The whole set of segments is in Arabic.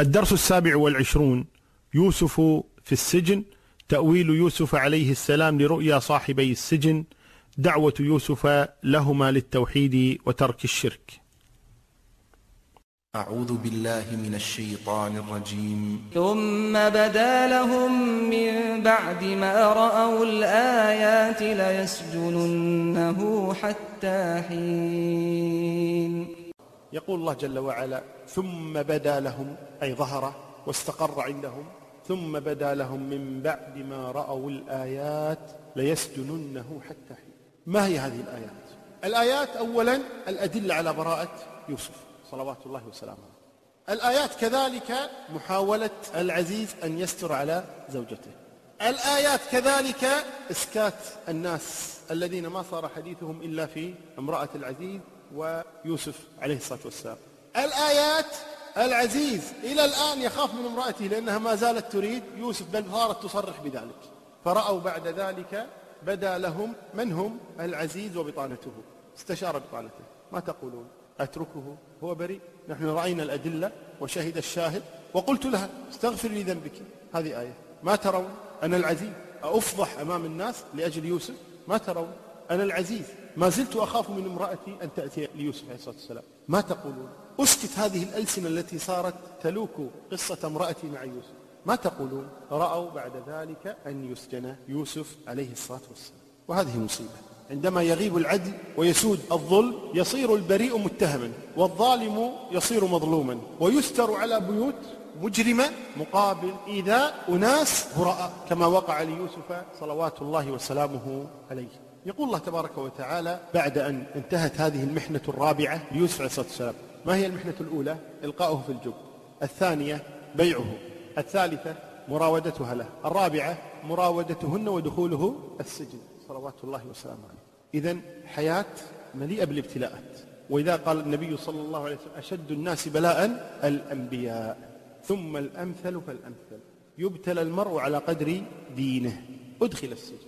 الدرس السابع والعشرون. يوسف في السجن. تأويل يوسف عليه السلام لرؤيا صاحبي السجن. دعوة يوسف لهما للتوحيد وترك الشرك. أعوذ بالله من الشيطان الرجيم. ثم بدا لهم من بعد ما رأوا الآيات ليسجننه حتى حين. يقول الله جل وعلا ثم بدا لهم أي ظهر واستقر عندهم ثم بدا لهم من بعد ما رأوا الآيات ليسجننه حتى حين. ما هي هذه الآيات؟ الآيات أولا الأدلة على براءة يوسف صلوات الله وسلامه. الآيات كذلك محاولة العزيز أن يستر على زوجته. الآيات كذلك إسكات الناس الذين ما صار حديثهم إلا في امرأة العزيز ويوسف عليه الصلاة والسلام. الآيات العزيز إلى الآن يخاف من امرأته لأنها ما زالت تريد. يوسف بل صارت تصرح بذلك. فرأوا بعد ذلك بدا لهم من هم؟ العزيز وبطانته. استشار بطانته. ما تقولون؟ أتركه هو بريء. نحن رأينا الأدلة وشهد الشاهد وقلت لها استغفر لي ذنبك. هذه آية. ما ترون؟ أنا العزيز. أفضح أمام الناس لأجل يوسف. ما ترون؟ أنا العزيز. ما زلت أخاف من امرأتي أن تأتي ليوسف عليه الصلاة والسلام. ما تقولون؟ أسكت هذه الألسنة التي صارت تلوك قصة امرأتي مع يوسف. ما تقولون؟ رأوا بعد ذلك أن يسجن يوسف عليه الصلاة والسلام. وهذه مصيبة. عندما يغيب العدل ويسود الظلم يصير البريء متهما والظالم يصير مظلوما ويستر على بيوت مجرمة مقابل إيذاء أناس براء كما وقع ليوسف صلوات الله وسلامه عليه. يقول الله تبارك وتعالى بعد أن انتهت هذه المحنة الرابعة ليوسف عليه الصلاة والسلام. ما هي المحنة الأولى؟ إلقاؤه في الجب. الثانية بيعه. الثالثة مراودتها له. الرابعة مراودتهن ودخوله السجن. صلوات الله وسلامه عليه. إذا حياة مليئة بالابتلاءات. وإذا قال النبي صلى الله عليه وسلم أشد الناس بلاء الأنبياء. ثم الأمثل فالأمثل. يبتلى المرء على قدر دينه. أدخل السجن.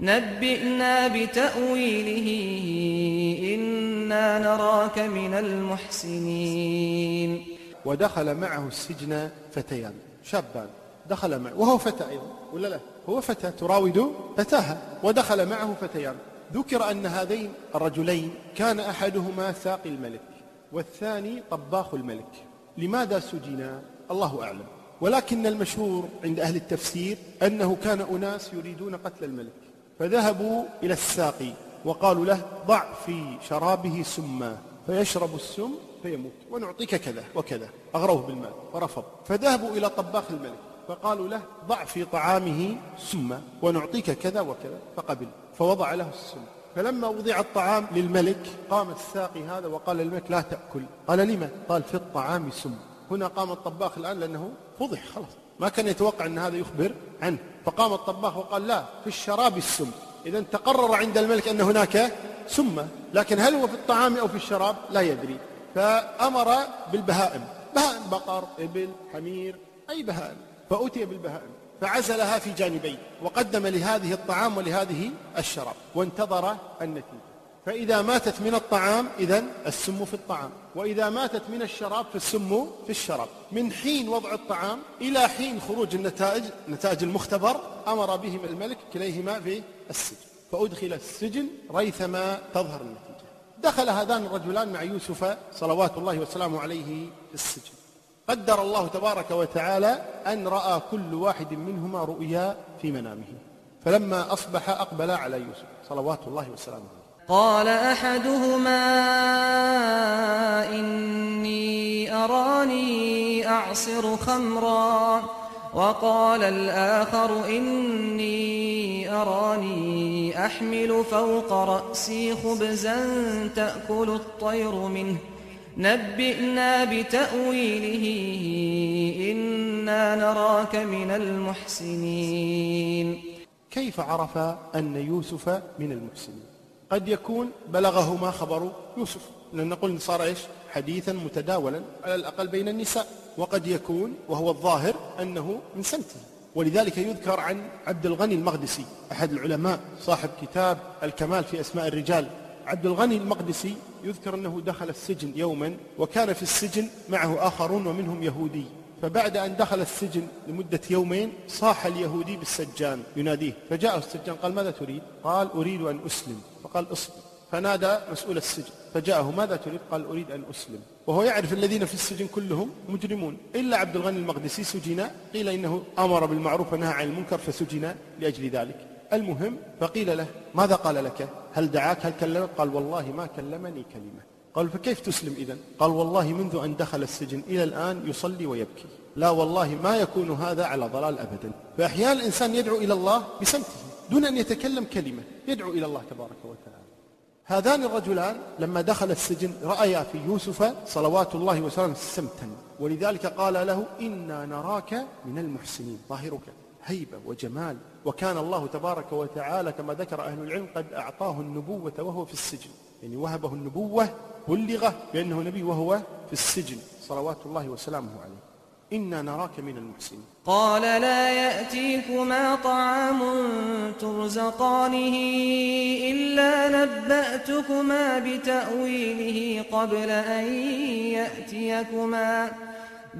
نبئنا بتأويله إنا نراك من المحسنين. ودخل معه السجن فتيان شابان دخل معه وهو فتى أيضا ولا لا؟ هو فتى تراود فتاها. ودخل معه فتيان. ذكر أن هذين الرجلين كان أحدهما ساقي الملك والثاني طباخ الملك. لماذا سجنا؟ الله أعلم. ولكن المشهور عند أهل التفسير أنه كان أناس يريدون قتل الملك. فذهبوا إلى الساقي وقالوا له ضع في شرابه سما فيشرب السم فيموت ونعطيك كذا وكذا أغروه بالمال فرفض. فذهبوا إلى طباخ الملك فقالوا له ضع في طعامه سما ونعطيك كذا وكذا فقبل فوضع له السم. فلما وضع الطعام للملك قام الساقي هذا وقال للملك لا تأكل. قال لما؟ قال في الطعام سم. هنا قام الطباخ الآن لأنه فضح خلاص. ما كان يتوقع أن هذا يخبر عنه. فقام الطباخ وقال لا في الشراب السم. إذا تقرر عند الملك أن هناك سمة لكن هل هو في الطعام أو في الشراب؟ لا يدري. فأمر بالبهائم. بهائم بقر إبل حمير أي بهائم. فأتي بالبهائم. فعزلها في جانبين وقدم لهذه الطعام ولهذه الشراب وانتظر النتيجة. فإذا ماتت من الطعام إذا السم في الطعام. وإذا ماتت من الشراب فالسم في الشراب. من حين وضع الطعام إلى حين خروج النتائج نتائج المختبر أمر بهم الملك كليهما في السجن. فأدخل السجن ريثما تظهر النتيجة. دخل هذان الرجلان مع يوسف صلوات الله وسلامه عليه في السجن. قدر الله تبارك وتعالى أن رأى كل واحد منهما رؤيا في منامه. فلما أصبح أقبل على يوسف صلوات الله وسلامه عليه. قال أحدهما إني أراني أعصر خمرا وقال الآخر إني أراني أحمل فوق رأسي خبزا تأكل الطير منه نبئنا بتأويله إنا نراك من المحسنين كيف عرف أن يوسف من المحسنين؟ قد يكون بلغهما خبر يوسف. لأن نقول صار إيش؟ حديثا متداولا على الأقل بين النساء. وقد يكون وهو الظاهر أنه من سمته ولذلك يذكر عن عبد الغني المقدسي أحد العلماء صاحب كتاب الكمال في أسماء الرجال. عبد الغني المقدسي يذكر أنه دخل السجن يوما وكان في السجن معه آخرون ومنهم يهودي. فبعد أن دخل السجن لمدة يومين صاح اليهودي بالسجان يناديه. فجاءه السجان قال ماذا تريد؟ قال أريد أن أسلم. فقال اصبر فنادى مسؤول السجن. فجاءه ماذا تريد؟ قال أريد أن أسلم. وهو يعرف الذين في السجن كلهم مجرمون. إلا عبد الغني المقدسي سجن. قيل إنه أمر بالمعروف ونهى عن المنكر فسجن لأجل ذلك. المهم فقيل له ماذا قال لك؟ هل دعاك؟ هل كلمك؟ قال والله ما كلمني كلمة. قال فكيف تسلم إذا قال والله منذ أن دخل السجن إلى الآن يصلي ويبكي. لا والله ما يكون هذا على ضلال أبدا. فأحيانا الإنسان يدعو إلى الله بسمته. دون أن يتكلم كلمة. يدعو إلى الله تبارك وتعالى. هذان الرجلان لما دخل السجن رأيا في يوسف صلوات الله وسلامه سمتا. ولذلك قال له إنا نراك من المحسنين. ظاهرك هيبة وجمال. وكان الله تبارك وتعالى كما ذكر أهل العلم قد أعطاه النبوة وهو في السجن. يعني وهبه النبوة بلغه بأنه نبي وهو في السجن. صلوات الله وسلامه عليه. إنا نراك من المحسنين. قال لا يأتيكما طعام ترزقانه إلا نبأتكما بتأويله قبل أن يأتيكما.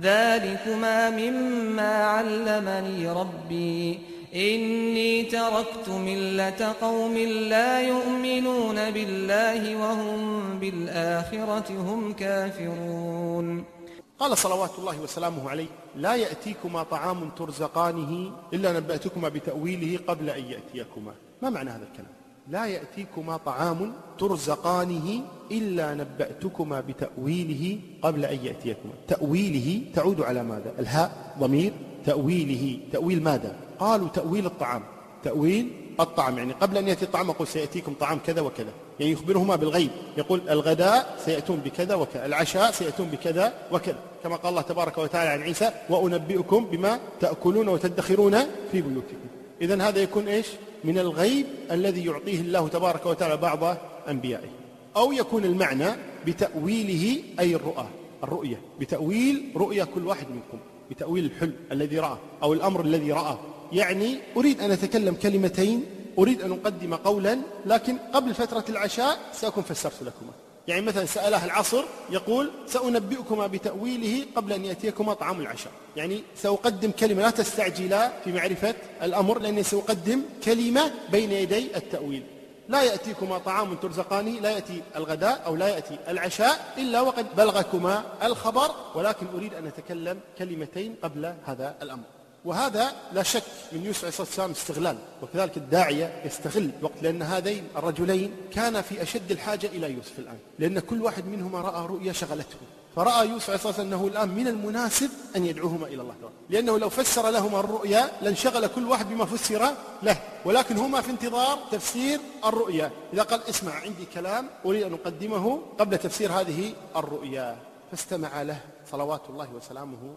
ذلكما مما علمني ربي. إني تركت ملة قوم لا يؤمنون بالله وهم بالآخرة هم كافرون. قال صلوات الله وسلامه عليه لا يأتيكما طعام ترزقانه إلا نبأتكما بتأويله قبل أن يأتيكما. ما معنى هذا الكلام؟ لا يأتيكما طعام ترزقانه إلا نبأتكما بتأويله قبل أن يأتيكما. تأويله تعود على ماذا؟ الهاء ضمير تأويله. تأويل ماذا؟ قالوا تأويل الطعام. تأويل الطعام يعني قبل أن يأتي الطعام أقول سيأتيكم طعام كذا وكذا. يعني يخبرهما بالغيب. يقول الغداء سيأتون بكذا وكذا العشاء سيأتون بكذا وكذا. كما قال الله تبارك وتعالى عن عيسى وأنبئكم بما تأكلون وتدخرون في بيوتكم. إذا هذا يكون إيش؟ من الغيب الذي يعطيه الله تبارك وتعالى بعض أنبيائه. أو يكون المعنى بتأويله أي الرؤى الرؤية. بتأويل رؤيا كل واحد منكم بتأويل الحلم الذي رأى أو الأمر الذي رأى. يعني أريد أن أتكلم كلمتين أريد أن أقدم قولا لكن قبل فترة العشاء سأكون فسرت لكما. يعني مثلا سأله العصر يقول سأنبئكما بتأويله قبل أن يأتيكما طعام العشاء. يعني سأقدم كلمة لا تستعجلا في معرفة الأمر لأني سأقدم كلمة بين يدي التأويل. لا يأتيكما طعام ترزقانه لا يأتي الغداء أو لا يأتي العشاء إلا وقد بلغكما الخبر ولكن أريد أن أتكلم كلمتين قبل هذا الأمر. وهذا لا شك من يوسف عليه الصلاة والسلام استغلال وكذلك الداعية يستغل الوقت لأن هذين الرجلين كان في أشد الحاجة إلى يوسف الآن لأن كل واحد منهما رأى رؤيا شغلته فرأى يوسف عليه الصلاة والسلام أنه الآن من المناسب أن يدعوهما إلى الله. لأنه لو فسر لهما الرؤيا لانشغل كل واحد بما فسر له ولكن هما في انتظار تفسير الرؤيا. إذا قال اسمع عندي كلام أريد أن أقدمه قبل تفسير هذه الرؤيا. فاستمع له صلوات الله وسلامه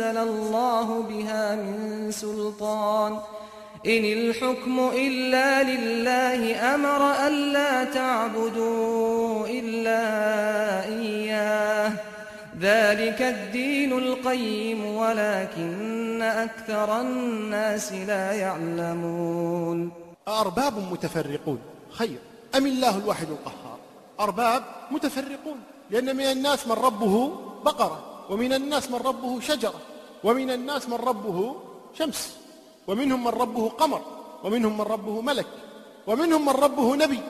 أنزل الله بها من سلطان. إن الحكم إلا لله أمر ألا تعبدوا إلا إياه. ذلك الدين القيم ولكن أكثر الناس لا يعلمون. أرباب متفرقون. خير. أم الله الواحد القهار؟ أرباب متفرقون. لأن من الناس من ربه بقرة ومن الناس من ربه شجرة. ومن الناس من ربه شمس ومنهم من ربه قمر ومنهم من ربه ملك ومنهم من ربه نبي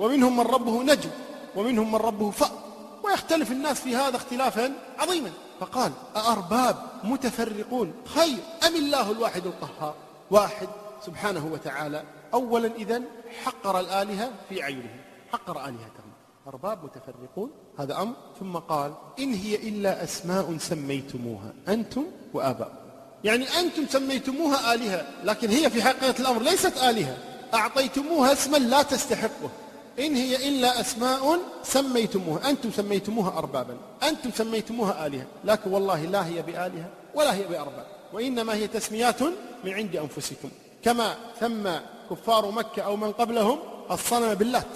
ومنهم من ربه نجم ومنهم من ربه فأر ويختلف الناس في هذا اختلافا عظيما. فقال أأرباب متفرقون خير أم الله الواحد القهار؟ واحد سبحانه وتعالى أولا إذن حقر الآلهة في عينهم حقر آلهتهم. أرباب متفرقون هذا أمر. ثم قال إن هي إلا أسماء سميتموها أنتم وآباؤكم. يعني أنتم سميتموها آلهة لكن هي في حقيقة الأمر ليست آلهة. أعطيتموها اسما لا تستحقه. إن هي إلا أسماء سميتموها أنتم سميتموها أربابا. أنتم سميتموها آلهة. لكن والله لا هي بآلهة ولا هي بأرباب. وإنما هي تسميات من عند أنفسكم. كما سمى كفار مكة أو من قبلهم الصنم باللات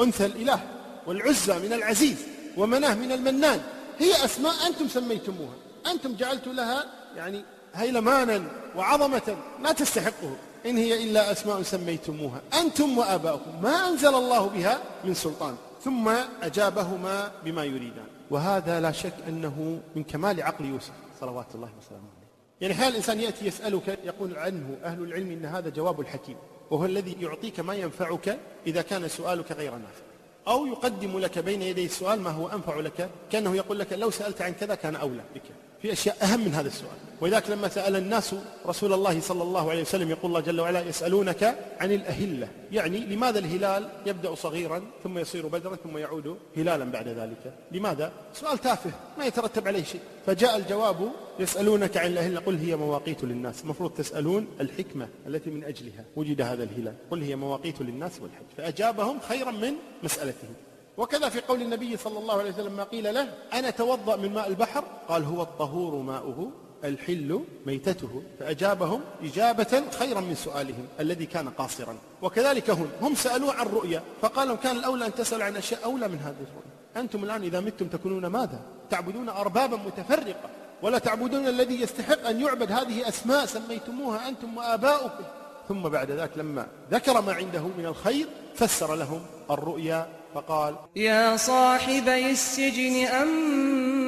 أنثى الإله. والعزى من العزيز ومناه من المنان. هي أسماء أنتم سميتموها. أنتم جعلتوا لها يعني هيلمانا وعظمة لا تستحقه. إن هي إلا أسماء سميتموها. أنتم وآباؤكم. ما أنزل الله بها من سلطان. ثم أجابهما بما يريدان. وهذا لا شك أنه من كمال عقل يوسف صلوات الله وسلامه عليه. يعني حال الإنسان يأتي يسألك يقول عنه أهل العلم إن هذا جواب الحكيم. وهو الذي يعطيك ما ينفعك إذا كان سؤالك غير نافع. أو يقدم لك بين يدي السؤال ما هو أنفع لك كأنه يقول لك لو سألت عن كذا كان أولى بك. في أشياء أهم من هذا السؤال. ولذلك لما سأل الناس رسول الله صلى الله عليه وسلم يقول الله جل وعلا يسألونك عن الأهلة. يعني لماذا الهلال يبدأ صغيرا ثم يصير بدرا ثم يعود هلالا بعد ذلك؟ لماذا؟ سؤال تافه ما يترتب عليه شيء. فجاء الجواب يسألونك عن الأهلة. قل هي مواقيت للناس. المفروض تسألون الحكمة التي من أجلها وجد هذا الهلال. قل هي مواقيت للناس والحج. فأجابهم خيرا من مسألتهم. وكذا في قول النبي صلى الله عليه وسلم ما قيل له أنا توضأ من ماء البحر؟ قال هو الطهور ماؤه الحل ميتته. فأجابهم إجابة خيرا من سؤالهم الذي كان قاصرا. وكذلك هم هم سألوا عن رؤيا فقال لهم كان الأولى أن تسألوا عن أشياء أولى من هذه الرؤيا أنتم الآن إذا متم تكونون ماذا؟ تعبدون أربابا متفرقة ولا تعبدون الذي يستحق أن يعبد هذه أسماء سميتموها أنتم وآباؤكم. ثم بعد ذلك لما ذكر ما عنده من الخير فسر لهم الرؤيا فقال يا صاحبي السجن أما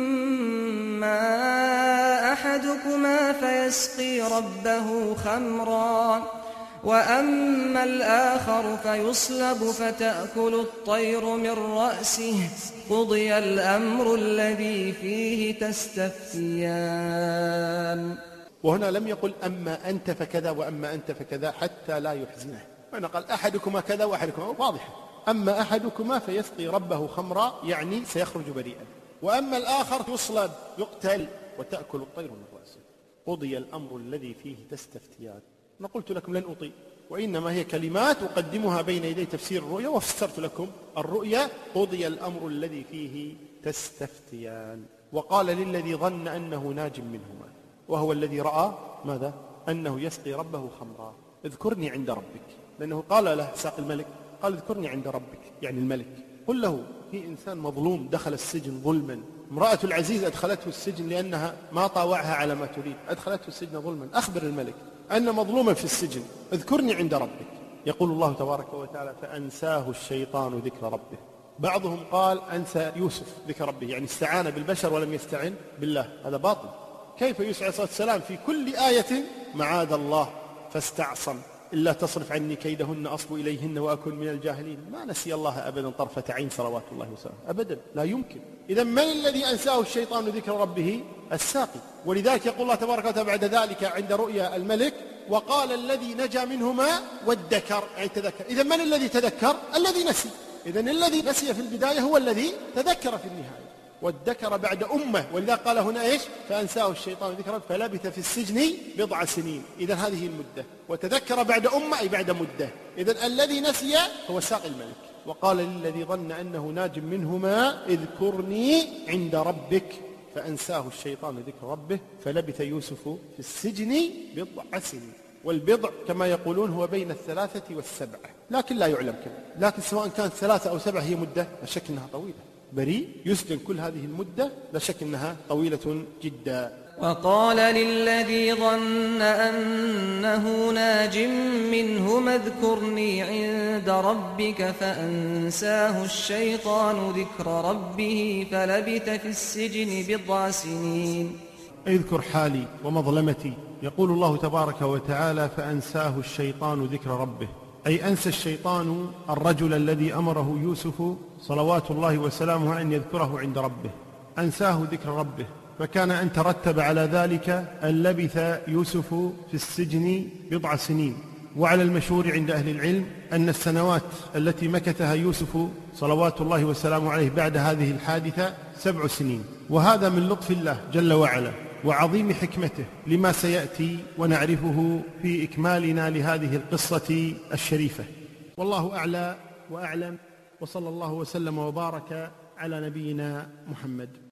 أحدكما فيسقي ربه خمرا وأما الآخر فيصلب فتأكل الطير من رأسه قضي الأمر الذي فيه تستفتيان. وهنا لم يقل أما أنت فكذا وأما أنت فكذا حتى لا يحزنه. هنا قال أحدكما كذا وأحدكما واضحة أما أحدكما فيسقي ربه خمرا يعني سيخرج بريئا. وأما الآخر يصلب يقتل وتأكل الطير من رأسه. قضي الأمر الذي فيه تستفتيان أنا قلت لكم لن أطيل وإنما هي كلمات أقدمها بين يدي تفسير الرؤيا وفسرت لكم الرؤيا. قضي الأمر الذي فيه تستفتيان وقال للذي ظن أنه ناج منهما. وهو الذي رأى ماذا؟ أنه يسقي ربه خمرا. اذكرني عند ربك. لأنه قال له ساق الملك قال اذكرني عند ربك يعني الملك. قل له في إنسان مظلوم دخل السجن ظلما. امرأة العزيز أدخلته السجن لأنها ما طاوعها على ما تريد. أدخلته السجن ظلما. أخبر الملك أن مظلوما في السجن. اذكرني عند ربك. يقول الله تبارك وتعالى فأنساه الشيطان ذكر ربه. بعضهم قال أنسى يوسف ذكر ربه. يعني استعان بالبشر ولم يستعن بالله. هذا باطل. كيف يوسف عليه الصلاة والسلام في كل آية معاذ الله فاستعصم. إلا تصرف عني كيدهن أصب إليهن وأكن من الجاهلين. ما نسي الله أبدا طرفة عين صلوات الله وسلامه. أبدا لا يمكن. إذا من الذي أنساه الشيطان ذكر ربه؟ الساقي. ولذلك يقول الله تبارك وتعالى بعد ذلك عند رؤيا الملك وقال الذي نجا منهما وادكر. يعني تذكر. إذا من الذي تذكر؟ الذي نسي. إذا الذي نسي في البداية هو الذي تذكر في النهاية. وادكر بعد أمة ولذا قال هنا إيش؟ فأنساه الشيطان ذكرا فلبث في السجن بضع سنين. إذا هذه المدة. وتذكر بعد أمة أي بعد مدة. إذا الذي نسي هو ساقي الملك. وقال للذي ظن أنه ناج منهما اذكرني عند ربك. فأنساه الشيطان ذكر ربه فلبث يوسف في السجن بضع سنين. والبضع كما يقولون هو بين الثلاثة والسبعة. لكن لا يعلم كم لكن سواء كانت ثلاثة أو سبعة هي مدة لا شك أنها طويلة. بريء يسجن كل هذه المدة لا شك أنها طويلة جدا. وقال للذي ظن أنه ناج منهما اذكرني عند ربك فأنساه الشيطان ذكر ربه فلبث في السجن بضع سنين. اذكر حالي ومظلمتي يقول الله تبارك وتعالى فأنساه الشيطان ذكر ربه. أي أنسى الشيطان الرجل الذي أمره يوسف صلوات الله وسلامه أن يذكره عند ربه. أنساه ذكر ربه. فكان أن ترتب على ذلك أن لبث يوسف في السجن بضع سنين. وعلى المشهور عند أهل العلم أن السنوات التي مكثها يوسف صلوات الله وسلامه عليه بعد هذه الحادثة سبع سنين. وهذا من لطف الله جل وعلا وعظيم حكمته لما سيأتي ونعرفه في إكمالنا لهذه القصة الشريفة. والله أعلى وأعلم. وصلى الله وسلم وبارك على نبينا محمد.